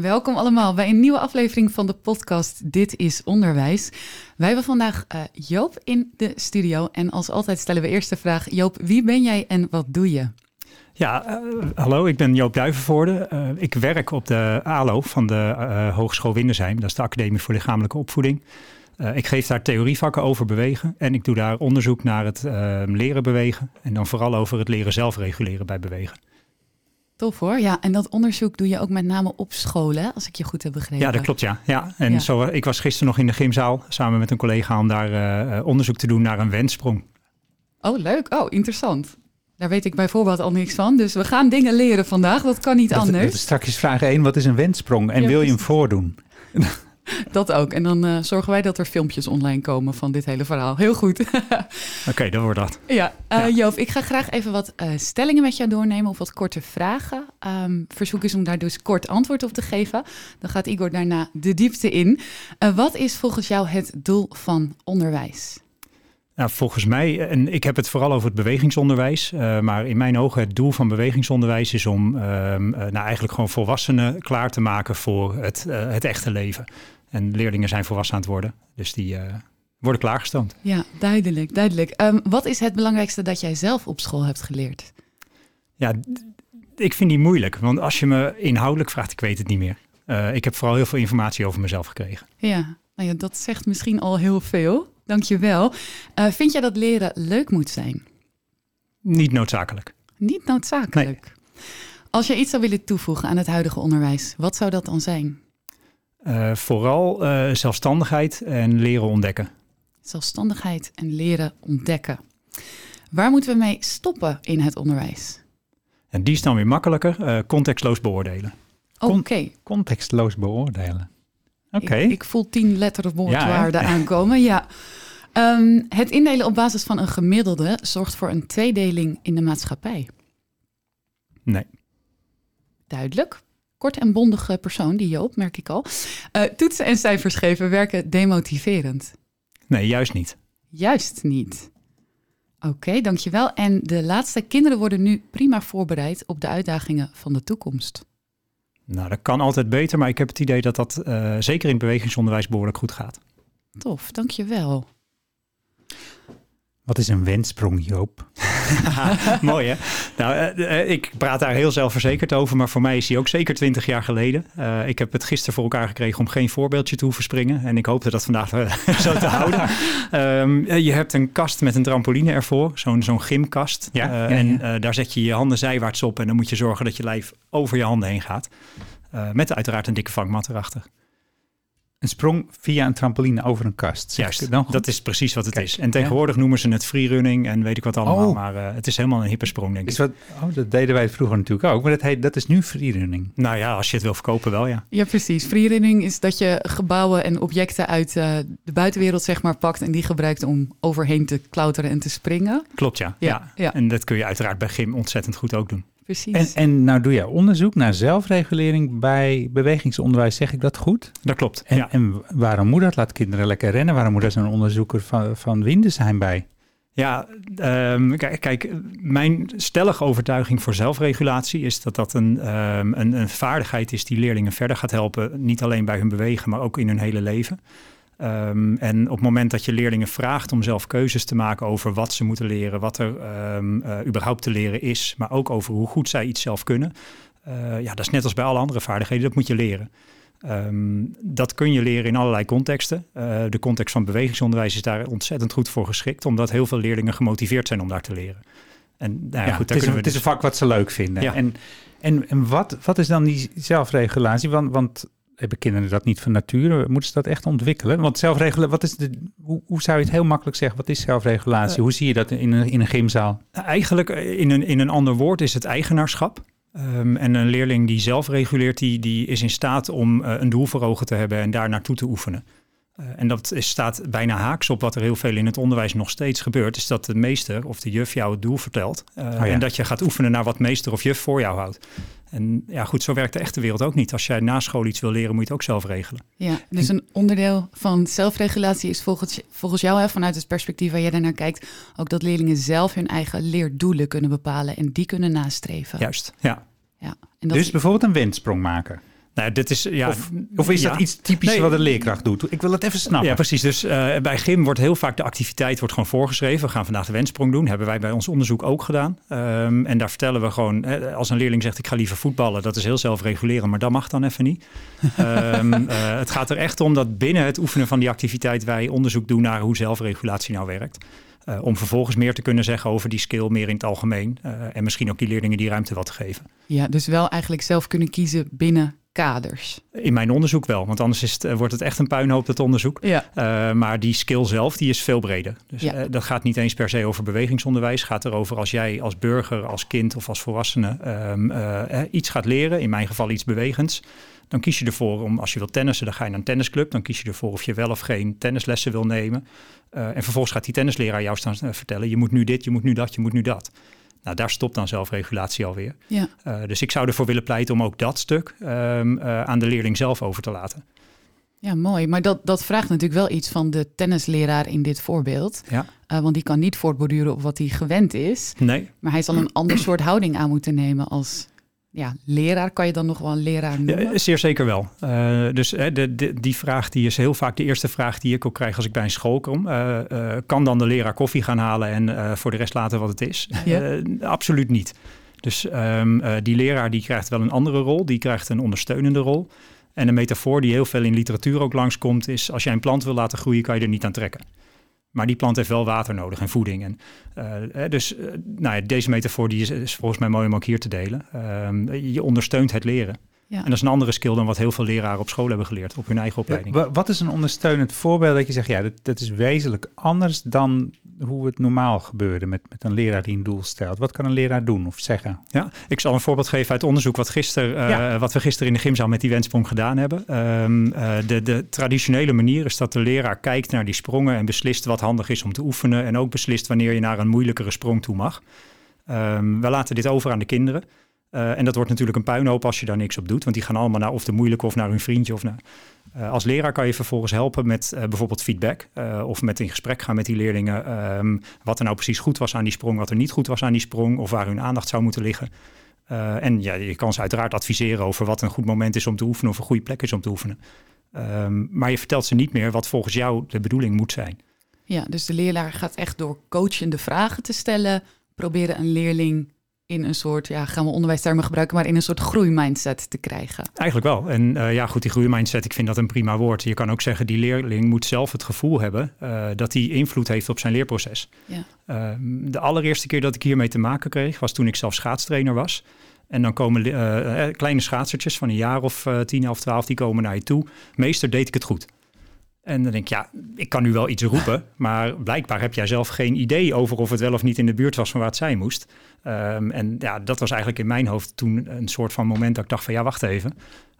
Welkom allemaal bij een nieuwe aflevering van de podcast Dit is Onderwijs. Wij hebben vandaag eh, Joop in de studio en als altijd stellen we eerst de vraag... Joop, wie ben jij en wat doe je? Ja, eh, hallo, ik ben Joop Duivenvoorde. Eh, ik werk op de ALO van de Hogeschool Windersheim. Dat is de Academie voor Lichamelijke Opvoeding. ik geef daar theorievakken over bewegen en ik doe daar onderzoek naar het leren bewegen. En dan vooral over het leren zelfreguleren bij bewegen. Tof hoor. Ja, en dat onderzoek doe je ook met name op scholen, als ik je goed heb begrepen. Ja, dat klopt ja. ja. En Zo, ik was gisteren nog in de gymzaal samen met een collega om daar uh, onderzoek te doen naar een wenssprong. Oh, leuk. Oh, interessant. Daar weet ik bijvoorbeeld al niks van. Dus we gaan dingen leren vandaag. Dat kan niet dat, anders. Dat straks vraag 1. Wat is een wenssprong? En wil je hem voordoen? Dat ook. En dan uh, zorgen wij dat er filmpjes online komen van dit hele verhaal. Heel goed. Oké, dan wordt dat. Ja, uh, Joof, ik ga graag even wat uh, stellingen met jou doornemen of wat korte vragen. Um, verzoek is om daar dus kort antwoord op te geven. Dan gaat Igor daarna de diepte in. wat is volgens jou het doel van onderwijs? Nou, volgens mij, en ik heb het vooral over het bewegingsonderwijs, uh, maar in mijn ogen het doel van bewegingsonderwijs is om uh, nou eigenlijk gewoon volwassenen klaar te maken voor het, uh, het echte leven. En leerlingen zijn volwassen aan het worden, dus die worden klaargestoomd. Ja, duidelijk, duidelijk. Um, wat is het belangrijkste dat jij zelf op school hebt geleerd? Ja, ik vind die moeilijk, want als je me inhoudelijk vraagt, ik weet het niet meer. ik heb vooral heel veel informatie over mezelf gekregen. Ja, nou ja, dat zegt misschien al heel veel. Dankjewel. Uh, vind jij dat leren leuk moet zijn? Niet noodzakelijk. Niet noodzakelijk. Als je iets zou willen toevoegen aan het huidige onderwijs, wat zou dat dan zijn? Uh, vooral uh, zelfstandigheid en leren ontdekken. Zelfstandigheid en leren ontdekken. Waar moeten we mee stoppen in het onderwijs? En die is dan weer makkelijker. contextloos beoordelen. Oké. Okay. Contextloos beoordelen. Oké. Ik, ik, voel tien letter woordwaarden ja, aankomen. Ja. Um, het indelen op basis van een gemiddelde zorgt voor een tweedeling in de maatschappij. Nee. Duidelijk. Kort en bondige persoon, die Joop, merk ik al. Uh, toetsen en cijfers geven werken demotiverend. Nee, juist niet. Juist niet. Oké, okay, dankjewel. En de laatste, kinderen worden nu prima voorbereid op de uitdagingen van de toekomst. Nou, dat kan altijd beter, maar ik heb het idee dat dat uh, zeker in het bewegingsonderwijs behoorlijk goed gaat. Tof, dankjewel. Wat is een wenssprong, Joop? Mooi hè? Nou, uh, ik praat daar heel zelfverzekerd over, maar voor mij is die ook zeker twintig jaar geleden. Uh, ik heb het gisteren voor elkaar gekregen om geen voorbeeldje te hoeven springen. En ik hoopte dat vandaag zo te houden. Um, je hebt een kast met een trampoline ervoor, zo'n zo'n gymkast. Ja, ja, en daar zet je je handen zijwaarts op en dan moet je zorgen dat je lijf over je handen heen gaat. met uiteraard een dikke vangmat erachter. Een sprong via een trampoline over een kast. Juist, dan dat is precies wat het is. En tegenwoordig noemen ze het freerunning en weet ik wat allemaal. Oh. Maar uh, het is helemaal een hippe sprong, denk ik. Wat, oh, dat deden wij vroeger natuurlijk ook. Maar dat, heet, dat is nu freerunning. Nou ja, als je het wil verkopen wel, ja. Ja, precies. Freerunning is dat je gebouwen en objecten uit uh, de buitenwereld zeg maar pakt... en die gebruikt om overheen te klauteren en te springen. Klopt, ja. ja. ja. ja. En dat kun je uiteraard bij gym ontzettend goed ook doen. Precies. En, en nou doe jij onderzoek naar zelfregulering bij bewegingsonderwijs, zeg ik dat goed? Dat klopt. En, ja. en waarom moet dat? Laat kinderen lekker rennen. Waarom moet er zo'n onderzoeker van, van Winden zijn bij? Ja, um, kijk, mijn stellige overtuiging voor zelfregulatie is dat dat een, um, een, een vaardigheid is die leerlingen verder gaat helpen. Niet alleen bij hun bewegen, maar ook in hun hele leven. Um, en op het moment dat je leerlingen vraagt om zelf keuzes te maken over wat ze moeten leren, wat er um, uh, überhaupt te leren is, maar ook over hoe goed zij iets zelf kunnen. Uh, ja, dat is net als bij alle andere vaardigheden, dat moet je leren. Um, dat kun je leren in allerlei contexten. Uh, de context van bewegingsonderwijs is daar ontzettend goed voor geschikt, omdat heel veel leerlingen gemotiveerd zijn om daar te leren. En nou ja, goed, het, is een, het is een vak wat ze leuk vinden. Ja. En, en, en wat, wat is dan die zelfregulatie? Want, want hebben kinderen dat niet van nature? Moeten ze dat echt ontwikkelen? Want zelfregelen, wat is de, hoe, hoe zou je het heel makkelijk zeggen? Wat is zelfregulatie? Uh, hoe zie je dat in een, in een gymzaal? Eigenlijk in een, in een ander woord is het eigenaarschap. Um, en een leerling die zelf reguleert, die, die is in staat om uh, een doel voor ogen te hebben en daar naartoe te oefenen. En dat is, staat bijna haaks op wat er heel veel in het onderwijs nog steeds gebeurt. Is dat de meester of de juf jou het doel vertelt. Oh en dat je gaat oefenen naar wat meester of juf voor jou houdt. En ja, goed, zo werkt de echte wereld ook niet. Als jij na school iets wil leren, moet je het ook zelf regelen. Ja, dus een onderdeel van zelfregulatie is volgens, volgens jou, hè, vanuit het perspectief waar jij daarnaar kijkt, ook dat leerlingen zelf hun eigen leerdoelen kunnen bepalen en die kunnen nastreven. Juist, ja. ja en dat dus bijvoorbeeld een windsprong maken. Nou, dit is, ja, of, is dat iets typisch wat een leerkracht doet? Ik wil het even snappen. Ja, precies. Dus uh, bij gym wordt heel vaak de activiteit wordt gewoon voorgeschreven. We gaan vandaag de wenssprong doen. Hebben wij bij ons onderzoek ook gedaan. Um, en daar vertellen we gewoon, hè, als een leerling zegt ik ga liever voetballen, dat is heel zelfregulerend, maar dat mag dan even niet. um, uh, het gaat er echt om dat binnen het oefenen van die activiteit wij onderzoek doen naar hoe zelfregulatie nou werkt. Uh, om vervolgens meer te kunnen zeggen over die skill meer in het algemeen. en misschien ook die leerlingen die ruimte wat te geven. Ja, dus wel eigenlijk zelf kunnen kiezen binnen kaders? In mijn onderzoek wel, want anders is het, eh, wordt het echt een puinhoop, dat onderzoek. Ja. Uh, maar die skill zelf, die is veel breder. Dus ja. uh, dat gaat niet eens per se over bewegingsonderwijs. Het gaat erover als jij als burger, als kind of als volwassene um, uh, iets gaat leren, in mijn geval iets bewegends, dan kies je ervoor om, als je wilt tennissen, dan ga je naar een tennisclub. Dan kies je ervoor of je wel of geen tennislessen wil nemen. en vervolgens gaat die tennisleraar jou staan vertellen, je moet nu dit, je moet nu dat, je moet nu dat. Nou, daar stopt dan zelfregulatie alweer. Ja. Uh, dus ik zou ervoor willen pleiten om ook dat stuk um, uh, aan de leerling zelf over te laten. Ja, mooi. Maar dat, dat vraagt natuurlijk wel iets van de tennisleraar in dit voorbeeld. Ja. Uh, want die kan niet voortborduren op wat hij gewend is. Nee. Maar hij zal een ander soort houding aan moeten nemen als ja, leraar kan je dan nog wel een leraar noemen? Ja, zeer zeker wel. Uh, dus de, de, die vraag die is heel vaak de eerste vraag die ik ook krijg als ik bij een school kom. Uh, uh, kan dan de leraar koffie gaan halen en voor de rest laten wat het is? Ja. absoluut niet. Dus um, die leraar die krijgt wel een andere rol. Die krijgt een ondersteunende rol. En een metafoor die heel veel in literatuur ook langskomt is... als jij een plant wil laten groeien, kan je er niet aan trekken. Maar die plant heeft wel water nodig en voeding. En, uh, dus uh, nou ja, deze metafoor die is, volgens mij mooi om ook hier te delen. Uh, je ondersteunt het leren. Ja. En dat is een andere skill dan wat heel veel leraren op school hebben geleerd, op hun eigen opleiding. Ja, wat is een ondersteunend voorbeeld dat je zegt, ja, dat, dat, is wezenlijk anders dan hoe het normaal gebeurde met, met een leraar die een doel stelt? Wat kan een leraar doen of zeggen? Ja, ik zal een voorbeeld geven uit onderzoek wat, gister, uh, wat we gisteren in de gymzaal met die wenssprong gedaan hebben. Um, uh, de, de traditionele manier is dat de leraar kijkt naar die sprongen en beslist wat handig is om te oefenen. En ook beslist wanneer je naar een moeilijkere sprong toe mag. Um, we laten dit over aan de kinderen. Uh, en dat wordt natuurlijk een puinhoop als je daar niks op doet. Want die gaan allemaal naar of de moeilijke of naar hun vriendje. Of naar... Uh, als leraar kan je vervolgens helpen met uh, bijvoorbeeld feedback. of met in gesprek gaan met die leerlingen. Um, wat er nou precies goed was aan die sprong. Wat er niet goed was aan die sprong. Of waar hun aandacht zou moeten liggen. en ja, je kan ze uiteraard adviseren over wat een goed moment is om te oefenen. Of een goede plek is om te oefenen. Um, maar je vertelt ze niet meer wat volgens jou de bedoeling moet zijn. Ja, dus de leraar gaat echt door coachende vragen te stellen. Proberen een leerling in een soort, ja, gaan we onderwijstermen gebruiken, maar in een soort groeimindset te krijgen. Eigenlijk wel. En uh, ja, goed, die groeimindset, ik vind dat een prima woord. Je kan ook zeggen, die leerling moet zelf het gevoel hebben uh, dat hij invloed heeft op zijn leerproces. Ja. Uh, de allereerste keer dat ik hiermee te maken kreeg, was toen ik zelf schaatstrainer was. En dan komen kleine schaatsertjes van een jaar of tien, elf, twaalf, die komen naar je toe. Meester, deed ik het goed? En dan denk ik, ja, ik kan nu wel iets roepen, maar blijkbaar heb jij zelf geen idee over of het wel of niet in de buurt was van waar het zijn moest. Um, en ja, dat was eigenlijk in mijn hoofd toen een soort van moment dat ik dacht van ja, wacht even.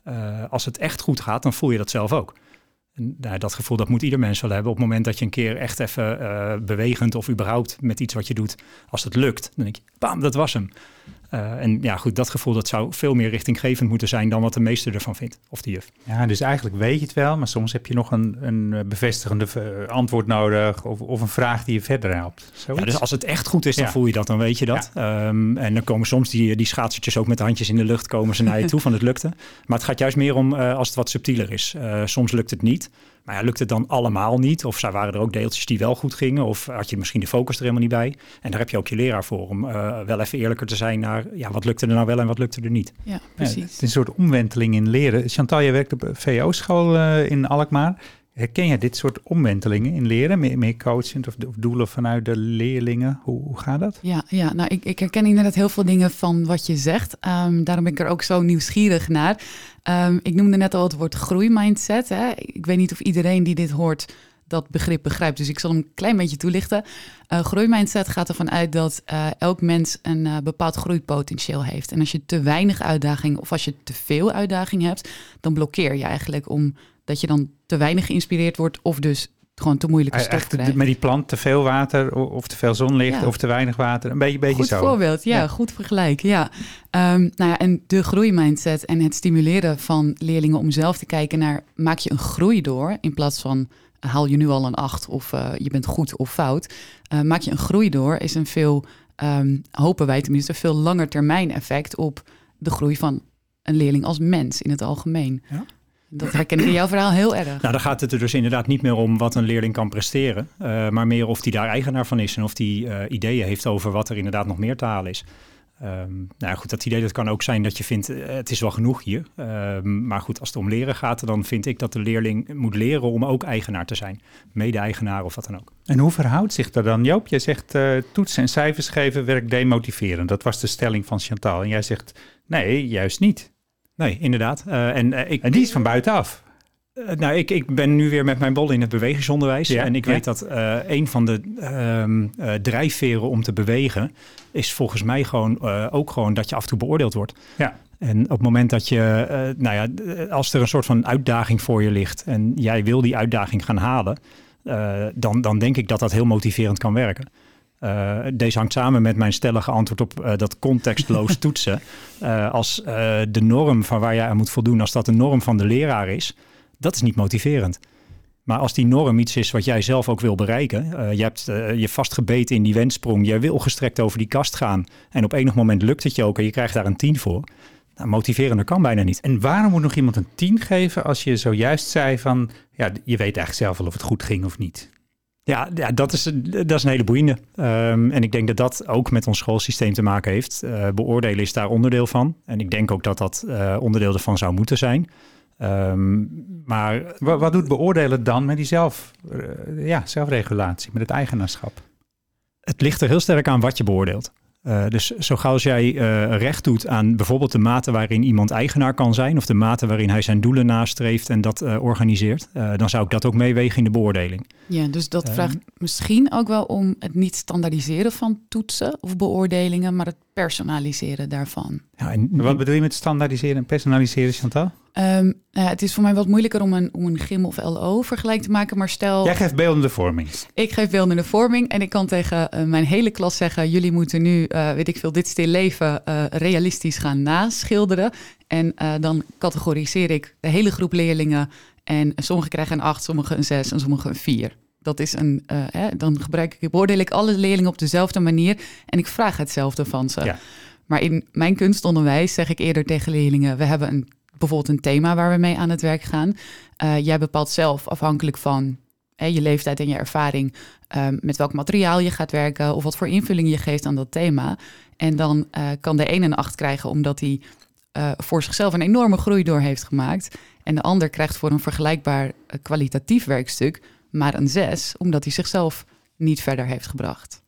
Uh, als het echt goed gaat, dan voel je dat zelf ook. En, nou, dat gevoel dat moet ieder mens wel hebben. Op het moment dat je een keer echt even uh, bewegend of überhaupt met iets wat je doet, als het lukt, dan denk je, bam, dat was hem. Uh, en ja, goed, dat gevoel dat zou veel meer richtinggevend moeten zijn dan wat de meester ervan vindt, of de juf. Ja, dus eigenlijk weet je het wel, maar soms heb je nog een, een bevestigende antwoord nodig of, of een vraag die je verder helpt. Ja, dus als het echt goed is, dan ja. voel je dat, dan weet je dat. Ja. Um, en dan komen soms die, die schaatsertjes ook met de handjes in de lucht, komen ze naar je toe van het lukte. Maar het gaat juist meer om uh, als het wat subtieler is. Uh, soms lukt het niet. Maar ja, lukt het dan allemaal niet? Of waren er ook deeltjes die wel goed gingen? Of had je misschien de focus er helemaal niet bij? En daar heb je ook je leraar voor om uh, wel even eerlijker te zijn naar ja, wat lukte er nou wel en wat lukte er niet. Ja, precies. Ja, het is een soort omwenteling in leren. Chantal, je werkt op VO-school uh, in Alkmaar. Herken je dit soort omwentelingen in leren? Meer, meer of, doelen vanuit de leerlingen? Hoe, gaat dat? Ja, ja nou, ik, ik, herken inderdaad heel veel dingen van wat je zegt. Um, daarom ben ik er ook zo nieuwsgierig naar. Um, ik noemde net al het woord groeimindset. Hè. Ik weet niet of iedereen die dit hoort dat begrip begrijpt. Dus ik zal hem een klein beetje toelichten. Uh, groeimindset gaat ervan uit dat uh, elk mens een uh, bepaald groeipotentieel heeft. En als je te weinig uitdaging of als je te veel uitdaging hebt, dan blokkeer je eigenlijk om dat je dan te weinig geïnspireerd wordt of dus gewoon te moeilijke stof krijgt. Met die plant te veel water of te veel zonlicht of te weinig water. Een beetje, beetje goed zo. Goed voorbeeld, ja, goed vergelijk. Ja. Um, nou ja, en de groeimindset en het stimuleren van leerlingen om zelf te kijken naar... maak je een groei door in plaats van haal je nu al een acht of uh, je bent goed of fout. Uh, maak je een groei door is een veel, um, hopen wij tenminste, veel langer termijn effect op de groei van een leerling als mens in het algemeen. Ja. Dat herken ik in jouw verhaal heel erg. Nou, dan gaat het er dus inderdaad niet meer om wat een leerling kan presteren, uh, maar meer of die daar eigenaar van is en of die uh, ideeën heeft over wat er inderdaad nog meer te halen is. Um, nou goed, dat idee dat kan ook zijn dat je vindt, uh, het is wel genoeg hier. Um, maar goed, als het om leren gaat, dan vind ik dat de leerling moet leren om ook eigenaar te zijn. Mede-eigenaar of wat dan ook. En hoe verhoudt zich dat dan? Joop, jij zegt uh, toetsen en cijfers geven werkt demotiverend. Dat was de stelling van Chantal. En jij zegt, nee, juist niet. Nee, inderdaad. Uh, en, ik, en die is van buitenaf. Uh, nou, ik, ik ben nu weer met mijn bol in het bewegingsonderwijs. Ja, en ik ja. weet dat een van de um, uh, drijfveren om te bewegen... is volgens mij gewoon ook gewoon dat je af en toe beoordeeld wordt. Ja. En op het moment dat je, nou ja, als er een soort van uitdaging voor je ligt... en jij wil die uitdaging gaan halen... dan, dan denk ik dat dat heel motiverend kan werken. Uh, deze hangt samen met mijn stellige antwoord op uh, dat contextloos toetsen. Uh, als de norm van waar jij aan moet voldoen, als dat de norm van de leraar is, dat is niet motiverend. Maar als die norm iets is wat jij zelf ook wil bereiken, je hebt je vastgebeten in die wenssprong, jij wil gestrekt over die kast gaan en op enig moment lukt het je ook en je krijgt daar een 10 voor. Nou, motiverender kan bijna niet. En waarom moet nog iemand een 10 geven als je zojuist zei van, ja, je weet eigenlijk zelf wel of het goed ging of niet? Ja, ja dat, is, dat is een hele boeiende. Um, en ik denk dat dat ook met ons schoolsysteem te maken heeft. Uh, beoordelen is daar onderdeel van. En ik denk ook dat dat uh, onderdeel ervan zou moeten zijn. Um, maar wat, wat, doet beoordelen dan met die zelf, uh, ja, zelfregulatie, met het eigenaarschap? Het ligt er heel sterk aan wat je beoordeelt. Uh, dus zo gauw als jij uh, recht doet aan bijvoorbeeld de mate waarin iemand eigenaar kan zijn, of de mate waarin hij zijn doelen nastreeft en dat uh, organiseert, dan zou ik dat ook meewegen in de beoordeling. Ja, dus dat vraagt misschien ook wel om het niet standaardiseren van toetsen of beoordelingen, maar het personaliseren daarvan. Ja, en wat bedoel je met standaardiseren en personaliseren, Chantal? Um, nou, het is voor mij wat moeilijker om een, om een gym of LO vergelijk te maken, maar stel... Jij geeft beeldende vorming. Ik geef beeldende vorming en ik kan tegen uh, mijn hele klas zeggen... jullie moeten nu, uh, weet ik veel, dit stil leven uh, realistisch gaan naschilderen. En dan categoriseer ik de hele groep leerlingen... en sommigen krijgen een 8, sommigen een 6 en sommigen een 4. Dat is een, hè, dan gebruik ik, beoordeel ik alle leerlingen op dezelfde manier... en ik vraag hetzelfde van ze. Ja. Maar in mijn kunstonderwijs zeg ik eerder tegen leerlingen... we hebben een bijvoorbeeld een thema waar we mee aan het werk gaan. Uh, jij bepaalt zelf afhankelijk van hè, je leeftijd en je ervaring um, met welk materiaal je gaat werken of wat voor invulling je geeft aan dat thema. En dan uh, kan de een een acht krijgen omdat hij uh, voor zichzelf een enorme groei door heeft gemaakt. En de ander krijgt voor een vergelijkbaar kwalitatief werkstuk maar een zes, omdat hij zichzelf niet verder heeft gebracht.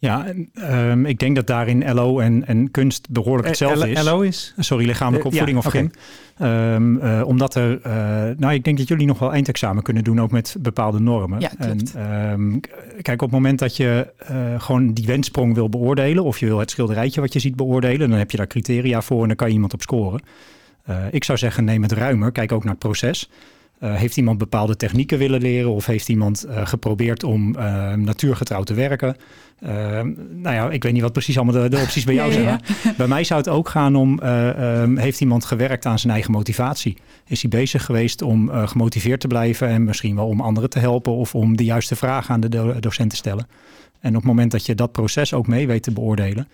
Ja, um, ik denk dat daarin LO en, en kunst behoorlijk hetzelfde is. LO is? Sorry, lichamelijke opvoeding uh, ja, of okay. gym. Um, uh, omdat er, uh, nou ik denk dat jullie nog wel eindexamen kunnen doen, ook met bepaalde normen. Ja, klopt. En, um, kijk, op het moment dat je gewoon die wenssprong wil beoordelen, of je wil het schilderijtje wat je ziet beoordelen, dan heb je daar criteria voor en dan kan je iemand op scoren. ik zou zeggen, neem het ruimer, kijk ook naar het proces. Uh, heeft iemand bepaalde technieken willen leren of heeft iemand uh, geprobeerd om uh, natuurgetrouw te werken? nou ja, ik weet niet wat precies allemaal de, de opties bij jou ja, zijn. Ja. Bij mij zou het ook gaan om, um, heeft iemand gewerkt aan zijn eigen motivatie? Is hij bezig geweest om gemotiveerd te blijven en misschien wel om anderen te helpen of om de juiste vragen aan de do docent te stellen? En op het moment dat je dat proces ook mee weet te beoordelen,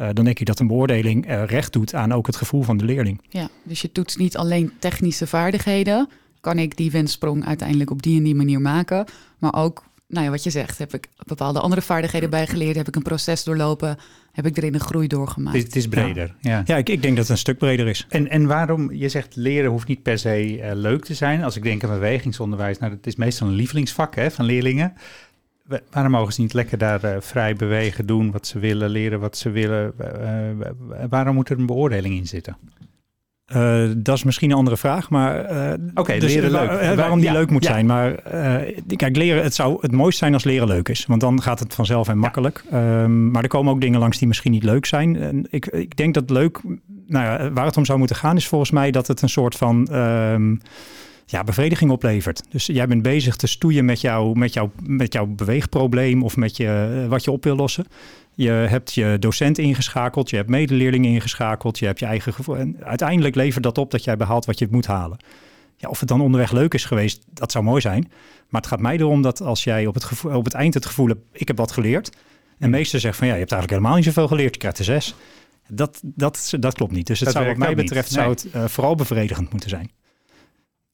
uh, dan denk ik dat een beoordeling uh, recht doet aan ook het gevoel van de leerling. Ja, dus je toetst niet alleen technische vaardigheden, kan ik die wenssprong uiteindelijk op die en die manier maken. Maar ook, nou ja, wat je zegt, heb ik bepaalde andere vaardigheden bijgeleerd, heb ik een proces doorlopen, heb ik erin een groei doorgemaakt. Het, het is breder. Ja, ja. ja ik, ik, denk dat het een stuk breder is. En, en waarom, je zegt leren hoeft niet per se uh, leuk te zijn. Als ik denk aan bewegingsonderwijs, nou dat is meestal een lievelingsvak hè, van leerlingen. Waarom mogen ze niet lekker daar uh, vrij bewegen, doen wat ze willen, leren wat ze willen? Uh, waarom moet er een beoordeling in zitten? Uh, dat is misschien een andere vraag, maar uh, okay, dus leren leuk. Waar, waarom die ja, leuk moet ja. zijn. Maar uh, kijk, leren, het zou het mooist zijn als leren leuk is, want dan gaat het vanzelf en makkelijk. Ja. Um, maar er komen ook dingen langs die misschien niet leuk zijn. En ik, ik denk dat leuk, nou waar het om zou moeten gaan, is volgens mij dat het een soort van um, ja, bevrediging oplevert. Dus jij bent bezig te stoeien met, jou, met, jou, met jouw beweegprobleem of met je, wat je op wil lossen. Je hebt je docent ingeschakeld, je hebt medeleerlingen ingeschakeld, je hebt je eigen gevoel. En uiteindelijk levert dat op dat jij behaalt wat je moet halen. Ja, of het dan onderweg leuk is geweest, dat zou mooi zijn. Maar het gaat mij erom dat als jij op het, gevoel, op het eind het gevoel hebt, ik heb wat geleerd. En meester zegt van ja, je hebt eigenlijk helemaal niet zoveel geleerd, je krijgt een zes. Dat, dat, dat klopt niet. Dus het Dat zou wat mij betreft zou het eh, vooral bevredigend moeten zijn.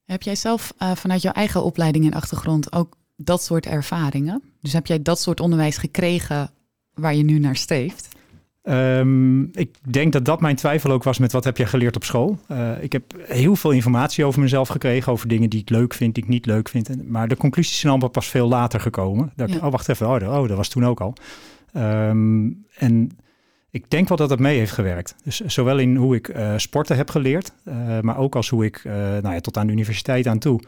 Heb jij zelf eh, vanuit jouw eigen opleiding en achtergrond ook dat soort ervaringen? Dus heb jij dat soort onderwijs gekregen waar je nu naar streeft? Ehm, ik denk dat dat mijn twijfel ook was met wat heb je geleerd op school. Eh, ik heb heel veel informatie over mezelf gekregen, over dingen die ik leuk vind, die ik niet leuk vind. Maar de conclusies zijn allemaal pas veel later gekomen. Dat Ja. oh, wacht even, oh, dat- oh, dat was toen ook al. Ehm, en ik denk wel dat het mee heeft gewerkt. Dus zowel in hoe ik eh, sporten heb geleerd, eh, maar ook als hoe ik eh, nou ja, tot aan de universiteit aan toe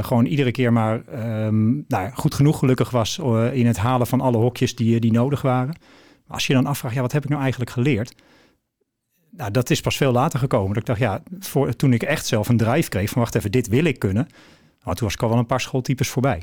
gewoon iedere keer maar ehm, nou goed genoeg gelukkig was in het halen van alle hokjes die, die nodig waren. Maar als je dan afvraagt, ja, wat heb ik nou eigenlijk geleerd? Nou, dat is pas veel later gekomen. Dat ik dacht, ja, voor, toen ik echt zelf een drive kreeg van wacht even, dit wil ik kunnen. Nou, toen was ik al wel een paar schooltypes voorbij.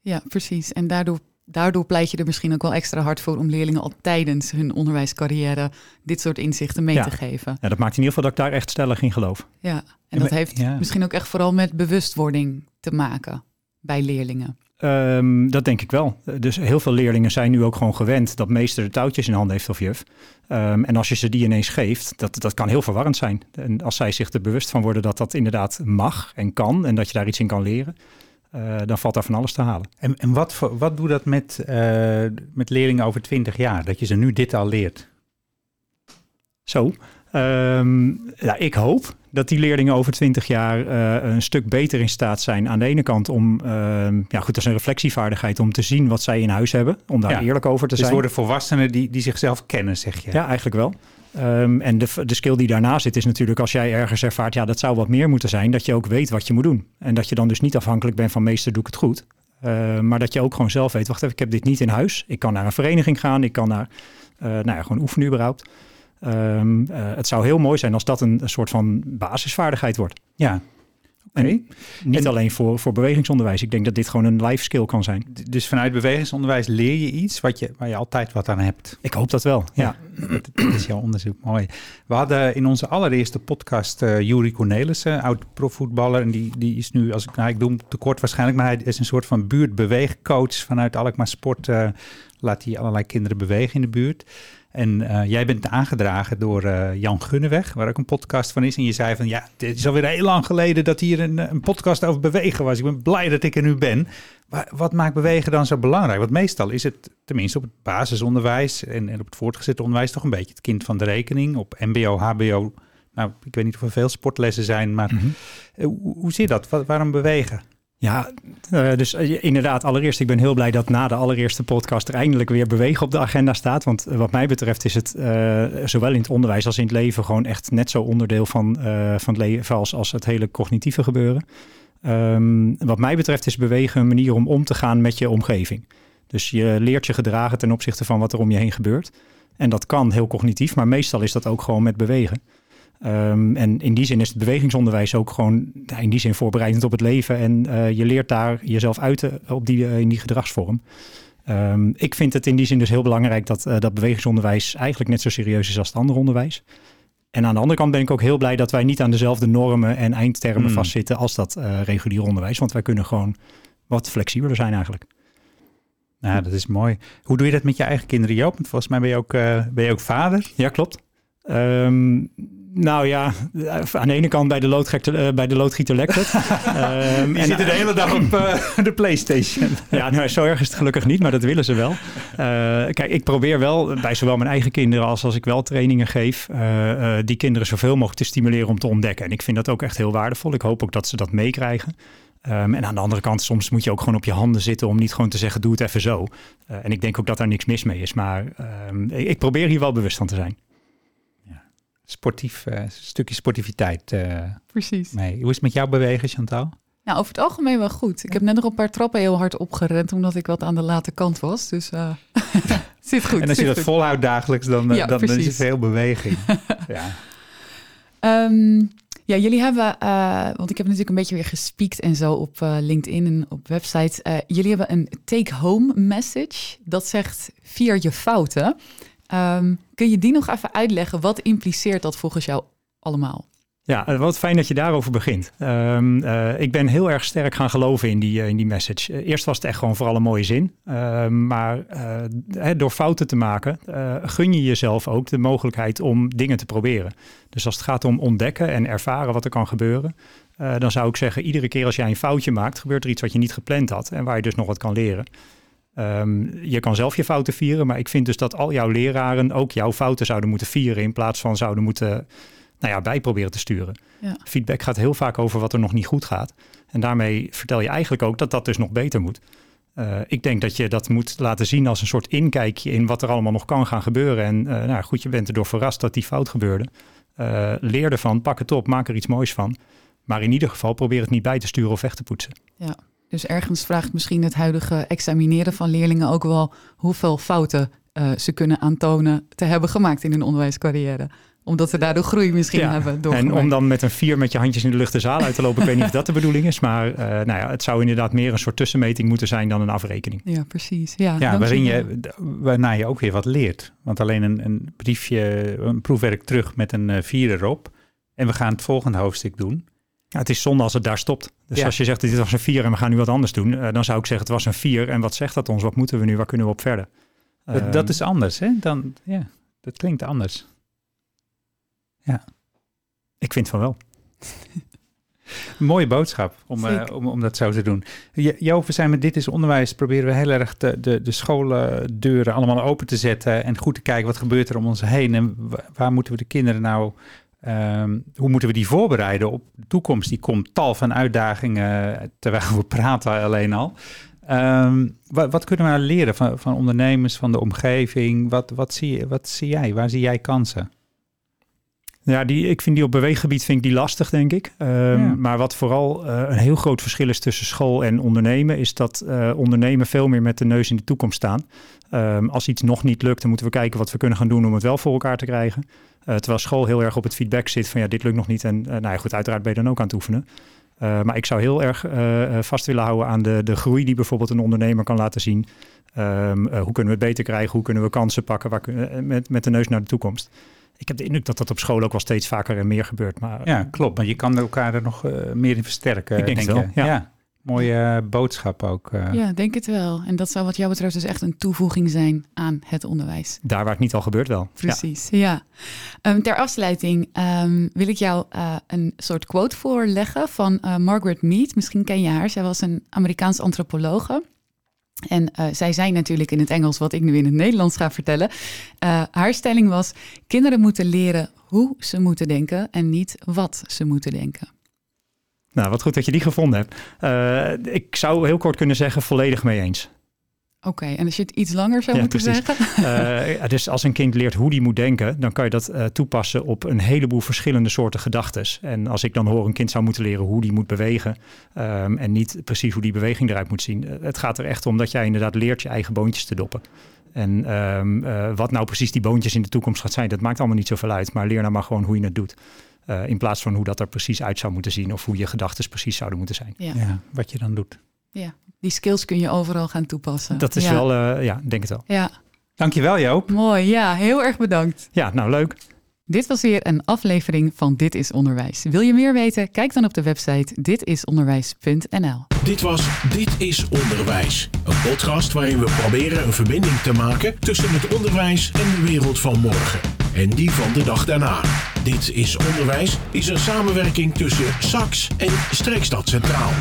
Ja, precies. En daardoor, daardoor pleit je er misschien ook wel extra hard voor om leerlingen al tijdens hun onderwijscarrière dit soort inzichten mee Ja. te geven. Ja, dat maakt in ieder geval dat ik daar echt stellig in geloof. Ja, en En dat heeft ja. misschien ook echt vooral met bewustwording te maken bij leerlingen. Ehm, dat denk ik wel. Dus heel veel leerlingen zijn nu ook gewoon gewend dat meester de touwtjes in handen heeft of juf. Ehm, en als je ze die ineens geeft, dat, dat kan heel verwarrend zijn. En als zij zich er bewust van worden dat dat inderdaad mag en kan en dat je daar iets in kan leren, eh, dan valt daar van alles te halen. En, en wat, voor- wat doet dat met, eh, met leerlingen over 20 jaar? Dat je ze nu dit al leert? Zo. Ehm, ja, ik hoop dat die leerlingen over 20 jaar eh, een stuk beter in staat zijn. Aan de ene kant om, ehm, ja goed, dat is een reflectievaardigheid om te zien wat zij in huis hebben. Om daar Ja. eerlijk over te Dus zijn. worden volwassenen die, die zichzelf kennen, zeg je? Ja, eigenlijk wel. Ehm, en de, de skill die daarna zit is natuurlijk als jij ergens ervaart, ja, dat zou wat meer moeten zijn, dat je ook weet wat je moet doen. En dat je dan dus niet afhankelijk bent van meester, doe ik het goed. Eh, maar dat je ook gewoon zelf weet, wacht even, ik heb dit niet in huis. Ik kan naar een vereniging gaan, ik kan naar, eh, nou ja, gewoon oefenen überhaupt. Ehm, eh, het zou heel mooi zijn als dat een, een soort van basisvaardigheid wordt. Ja. En niet En- alleen voor, voor bewegingsonderwijs. Ik denk dat dit gewoon een life skill kan zijn. Dus vanuit bewegingsonderwijs leer je iets wat je, waar je altijd wat aan hebt. Ik hoop dat wel. Ja. Dat, dat is jouw onderzoek, mooi. We hadden in onze allereerste podcast eh Juri Cornelissen, oud profvoetballer. En die, die is nu, als ik, nou, ik doe hem tekort waarschijnlijk, maar hij is een soort van buurtbeweegcoach vanuit Alkmaar Sport. eh, laat hij allerlei kinderen bewegen in de buurt. En eh, jij bent aangedragen door eh, Jan Gunneweg, waar ook een podcast van is. En je zei van, ja, het is alweer heel lang geleden dat hier een, een podcast over bewegen was. Ik ben blij dat ik er nu ben. Maar wat maakt bewegen dan zo belangrijk? Want meestal is het, tenminste op het basisonderwijs en, en op het voortgezet onderwijs, toch een beetje het kind van de rekening. Op MBO, HBO, nou, ik weet niet of er veel sportlessen zijn, maar Mhm. eh, hoe, hoe zit dat? Wa- waarom bewegen? Ja, eh, dus eh, inderdaad, allereerst, ik ben heel blij dat na de allereerste podcast er eindelijk weer bewegen op de agenda staat. Want eh, wat mij betreft is het eh, zowel in het onderwijs als in het leven gewoon echt net zo onderdeel van, van het leven als, als het hele cognitieve gebeuren. Ehm, wat mij betreft is bewegen een manier om om te gaan met je omgeving. Dus je leert je gedragen ten opzichte van wat er om je heen gebeurt. En dat kan heel cognitief, maar meestal is dat ook gewoon met bewegen. Ehm, en in die zin is het bewegingsonderwijs ook gewoon ja, in die zin voorbereidend op het leven. En eh, je leert daar jezelf uiten op die, eh, in die gedragsvorm. Ehm, ik vind het in die zin dus heel belangrijk dat eh, dat bewegingsonderwijs eigenlijk net zo serieus is als het andere onderwijs. En aan de andere kant ben ik ook heel blij dat wij niet aan dezelfde normen en eindtermen Hmm. vastzitten als dat eh, regulier onderwijs. Want wij kunnen gewoon wat flexibeler zijn eigenlijk. Nou, dat is mooi. Hoe doe je dat met je eigen kinderen, Joop? Want volgens mij ben je ook, eh, ben je ook vader. Ja, klopt. Ehm, nou ja, aan de ene kant bij de, loodgieter, eh, bij de loodgieter lekt het. Ehm, en- zitten de hele dag op eh, de Playstation. Ja, nou, zo erg is het gelukkig niet, maar dat willen ze wel. Eh, kijk, ik probeer wel bij zowel mijn eigen kinderen als als ik wel trainingen geef, die kinderen zoveel mogelijk te stimuleren om te ontdekken. En ik vind dat ook echt heel waardevol. Ik hoop ook dat ze dat meekrijgen. Ehm, en aan de andere kant, soms moet je ook gewoon op je handen zitten om niet gewoon te zeggen, doe het even zo. En ik denk ook dat daar niks mis mee is, maar ehm, ik, ik probeer hier wel bewust van te zijn. Sportief, eh, stukje sportiviteit eh, Precies. mee. Hoe is het met jou bewegen, Chantal? Nou, over het algemeen wel goed. Ik heb net nog een paar trappen heel hard opgerend, omdat ik wat aan de late kant was. Dus eh zit goed. en als je zit dat goed. volhoudt dagelijks, dan, Ja, dan, dan is er veel beweging. ja. Ehm, Ja, jullie hebben, uh, want ik heb natuurlijk een beetje weer gespiekt en zo op uh, LinkedIn en op websites. Uh, jullie hebben een take-home message. Dat zegt vier je fouten. Um, kun je die nog even uitleggen? Wat impliceert dat volgens jou allemaal? Ja, eh, wat fijn dat je daarover begint. Um, uh, ik ben heel erg sterk gaan geloven in die, uh, in die message. eerst was het echt gewoon vooral een mooie zin. Uh, maar door fouten te maken, gun je jezelf ook de mogelijkheid om dingen te proberen. Dus als het gaat om ontdekken en ervaren wat er kan gebeuren, dan zou ik zeggen, iedere keer als jij een foutje maakt, gebeurt er iets wat je niet gepland had en waar je dus nog wat kan leren. Um, je kan zelf je fouten vieren, maar ik vind dus dat al jouw leraren ook jouw fouten zouden moeten vieren in plaats van zouden moeten nou ja, bij proberen te sturen. Ja. Feedback gaat heel vaak over wat er nog niet goed gaat. En daarmee vertel je eigenlijk ook dat dat dus nog beter moet. Uh, ik denk dat je dat moet laten zien als een soort inkijkje in wat er allemaal nog kan gaan gebeuren. En uh, nou goed, je bent erdoor verrast dat die fout gebeurde. Uh, leer ervan, pak het op, maak er iets moois van. Maar in ieder geval probeer het niet bij te sturen of weg te poetsen. Ja, dus ergens vraagt misschien het huidige examineren van leerlingen ook wel hoeveel fouten ze kunnen aantonen te hebben gemaakt in hun onderwijscarrière omdat ze daardoor groei misschien hebben. En om dan met een vier met je handjes in de lucht de zaal uit te lopen. ik weet niet of dat de bedoeling is. Maar uh, nou ja, het zou inderdaad meer een soort tussenmeting moeten zijn dan een afrekening. Ja, precies. Ja, ja waarin je, waarna je ook weer wat leert. Want alleen een, een briefje, een proefwerk terug met een uh, vier erop. En we gaan het volgende hoofdstuk doen. Ja, het is zonde als het daar stopt. Dus ja. als je zegt dit was een vier en we gaan nu wat anders doen. Uh, dan zou ik zeggen het was een vier. En wat zegt dat ons? Wat moeten we nu? Waar kunnen we op verder? Dat, dat is anders hè? Dan, ja, dat klinkt anders. Ja. Ik vind van wel. mooie boodschap om, uh, om, om dat zo te doen. Jo, we zijn met Dit is Onderwijs proberen we heel erg de, de, de scholendeuren allemaal open te zetten en goed te kijken wat gebeurt er om ons heen en waar moeten we de kinderen nou, um, hoe moeten we die voorbereiden op de toekomst? Die komt tal van uitdagingen terwijl we praten alleen al. Um, wat, wat, kunnen we nou leren van, van ondernemers, van de omgeving? Wat, wat, zie, wat zie jij? Waar zie jij kansen? Ja, die, ik vind die op beweeggebied vind ik die lastig, denk ik. Um, Maar wat vooral uh, een heel groot verschil is tussen school en ondernemen, is dat uh, ondernemen veel meer met de neus in de toekomst staan. Um, als iets nog niet lukt, dan moeten we kijken wat we kunnen gaan doen om het wel voor elkaar te krijgen. Uh, terwijl school heel erg op het feedback zit van ja, dit lukt nog niet. En nou ja, goed, uiteraard ben je dan ook aan het oefenen. maar ik zou heel erg vast willen houden aan de, de groei die bijvoorbeeld een ondernemer kan laten zien. Um, hoe kunnen we het beter krijgen? Hoe kunnen we kansen pakken waar, met, met de neus naar de toekomst? ik heb de indruk dat dat op school ook wel steeds vaker en meer gebeurt. Maar, ja, klopt. Maar je kan elkaar er nog meer in versterken. Ik denk, denk wel, ja. ja. Mooie boodschap ook. Uh. Ja, denk het wel. En dat zou wat jou betreft dus echt een toevoeging zijn aan het onderwijs. Daar waar het niet al gebeurt wel. Precies, ja. ja. Um, ter afsluiting um, wil ik jou uh, een soort quote voorleggen van Margaret Mead. Misschien ken je haar. Zij was een Amerikaans antropologe. En uh, zij zei natuurlijk in het Engels wat ik nu in het Nederlands ga vertellen. Uh, haar stelling was: kinderen moeten leren hoe ze moeten denken en niet wat ze moeten denken. Nou, wat goed dat je die gevonden hebt. Uh, ik zou heel kort kunnen zeggen: volledig mee eens. Oké, en als je het iets langer zou moeten zeggen? Uh, dus als een kind leert hoe die moet denken, dan kan je dat uh, toepassen op een heleboel verschillende soorten gedachten. En als ik dan hoor een kind zou moeten leren hoe die moet bewegen um, en niet precies hoe die beweging eruit moet zien. Het gaat er echt om dat jij inderdaad leert je eigen boontjes te doppen. En um, wat nou precies die boontjes in de toekomst gaat zijn, dat maakt allemaal niet zoveel uit. Maar leer nou maar gewoon hoe je het doet. In plaats van hoe dat er precies uit zou moeten zien of hoe je gedachten precies zouden moeten zijn. Ja. ja, wat je dan doet. Ja, die skills kun je overal gaan toepassen. Dat is wel, uh, ja, denk het wel. Ja. Dankjewel Joop. Mooi, ja, heel erg bedankt. Ja, nou leuk. Dit was weer een aflevering van Dit is Onderwijs. Wil je meer weten? Kijk dan op de website ditisonderwijs.nl. Dit was Dit is Onderwijs. Een podcast waarin we proberen een verbinding te maken tussen het onderwijs en de wereld van morgen. En die van de dag daarna. Dit is Onderwijs is een samenwerking tussen SAX en Streekstad Centraal.